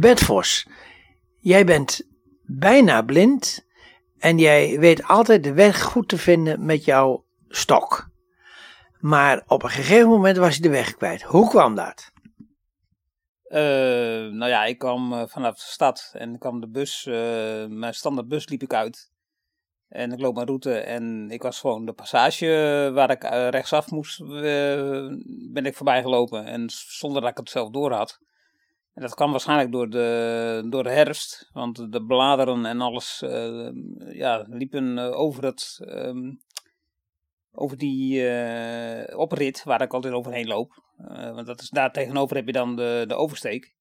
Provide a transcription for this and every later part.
Vos, jij bent bijna blind en jij weet altijd de weg goed te vinden met jouw stok. Maar op een gegeven moment was je de weg kwijt. Hoe kwam dat? Uh, nou ja, ik kwam uh, vanaf de stad en kwam de bus, uh, mijn standaardbus liep ik uit. En ik loop mijn route en ik was gewoon de passage waar ik rechtsaf moest, ben ik voorbij gelopen. En zonder dat ik het zelf door had. En dat kwam waarschijnlijk door de, door de herfst, want de bladeren en alles ja, liepen over het, um, over die uh, oprit waar ik altijd overheen loop. Uh, want dat is, daar tegenover heb je dan de, de oversteek.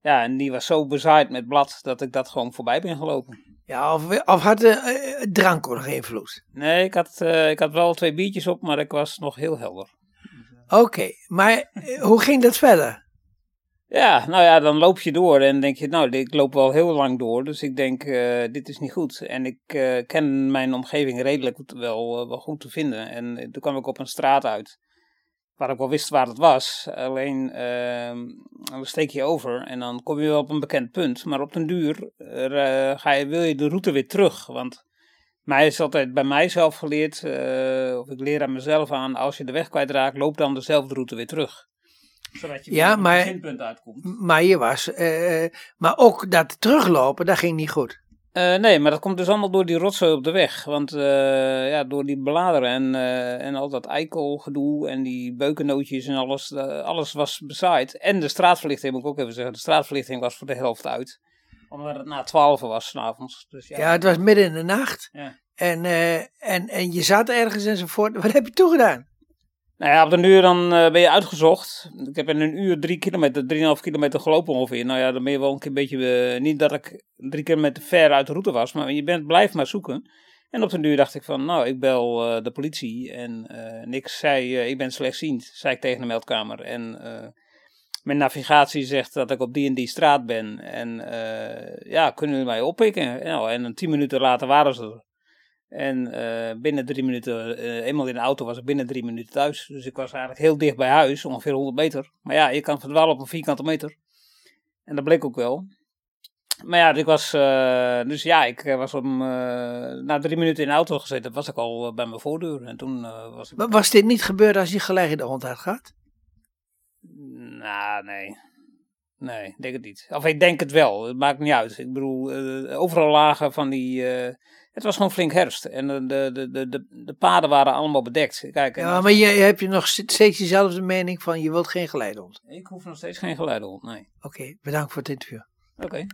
Ja, en die was zo bezaaid met blad dat ik dat gewoon voorbij ben gelopen. Ja, of, of had de drank nog invloed? Nee, ik had, ik had wel twee biertjes op, maar ik was nog heel helder. Oké, maar hoe ging dat verder? Ja, nou ja, dan loop je door en denk je, nou, ik loop wel heel lang door, dus ik denk, uh, dit is niet goed. En ik uh, ken mijn omgeving redelijk wel, uh, wel goed te vinden. En toen kwam ik op een straat uit, waar ik wel wist waar het was. Alleen, ehm, dan steek je over en dan kom je wel op een bekend punt. Maar op den duur ga je, wil je de route weer terug, want mij is altijd bij mijzelf geleerd, of ik leer aan mezelf aan, als je de weg kwijtraakt, loop dan dezelfde route weer terug zodat je ja, maar, beginpunt uitkomt. Maar je was, uh, maar ook dat teruglopen, dat ging niet goed. Uh, nee, maar dat komt dus allemaal door die rotzooi op de weg. Want uh, ja, door die bladeren en, uh, en al dat eikelgedoe en die beukennootjes en alles, alles was bezaaid. En de straatverlichting, moet ik ook even zeggen, de straatverlichting was voor de helft uit. Omdat het na twaalf was s'avonds. Dus ja. ja, het was midden in de nacht. Ja. En, en, en je zat ergens enzovoort. Wat heb je toegedaan? Nou ja, op een uur dan uh, ben je uitgezocht. Ik heb in een uur drie kilometer, drieënhalf kilometer gelopen ongeveer. Nou ja, dan ben je wel een beetje, uh, niet dat ik drie kilometer ver uit de route was, maar je bent, blijf maar zoeken. En op een uur dacht ik van, nou, ik bel uh, de politie. En niks zei, ik ben slechtziend, zei ik tegen de meldkamer. En mijn navigatie zegt dat ik op die en die straat ben. En ja, kunnen jullie mij oppikken? Nou, en tien minuten later waren ze er. En uh, binnen drie minuten, uh, eenmaal in de auto was ik binnen drie minuten thuis. Dus ik was eigenlijk heel dicht bij huis, ongeveer 100 meter. Maar ja, je kan verdwalen op een vierkante meter. En dat bleek ook wel. Maar ja, ik was, uh, dus ja, ik was om, na drie minuten in de auto gezeten, was ik al bij mijn voordeur. En toen was ik... Was dit niet gebeurd als je gelijk in de hond gehad? Nou, nee. Nee, ik denk het niet. Of ik denk het wel, het maakt niet uit. Ik bedoel, overal lagen van die het was gewoon flink herfst en de, de, de, de, de paden waren allemaal bedekt. Kijk, ja, maar je, heb je nog steeds dezelfde mening van je wilt geen geleidehond? Ik hoef nog steeds geen geleidehond, nee. Oké, bedankt voor het interview. Oké.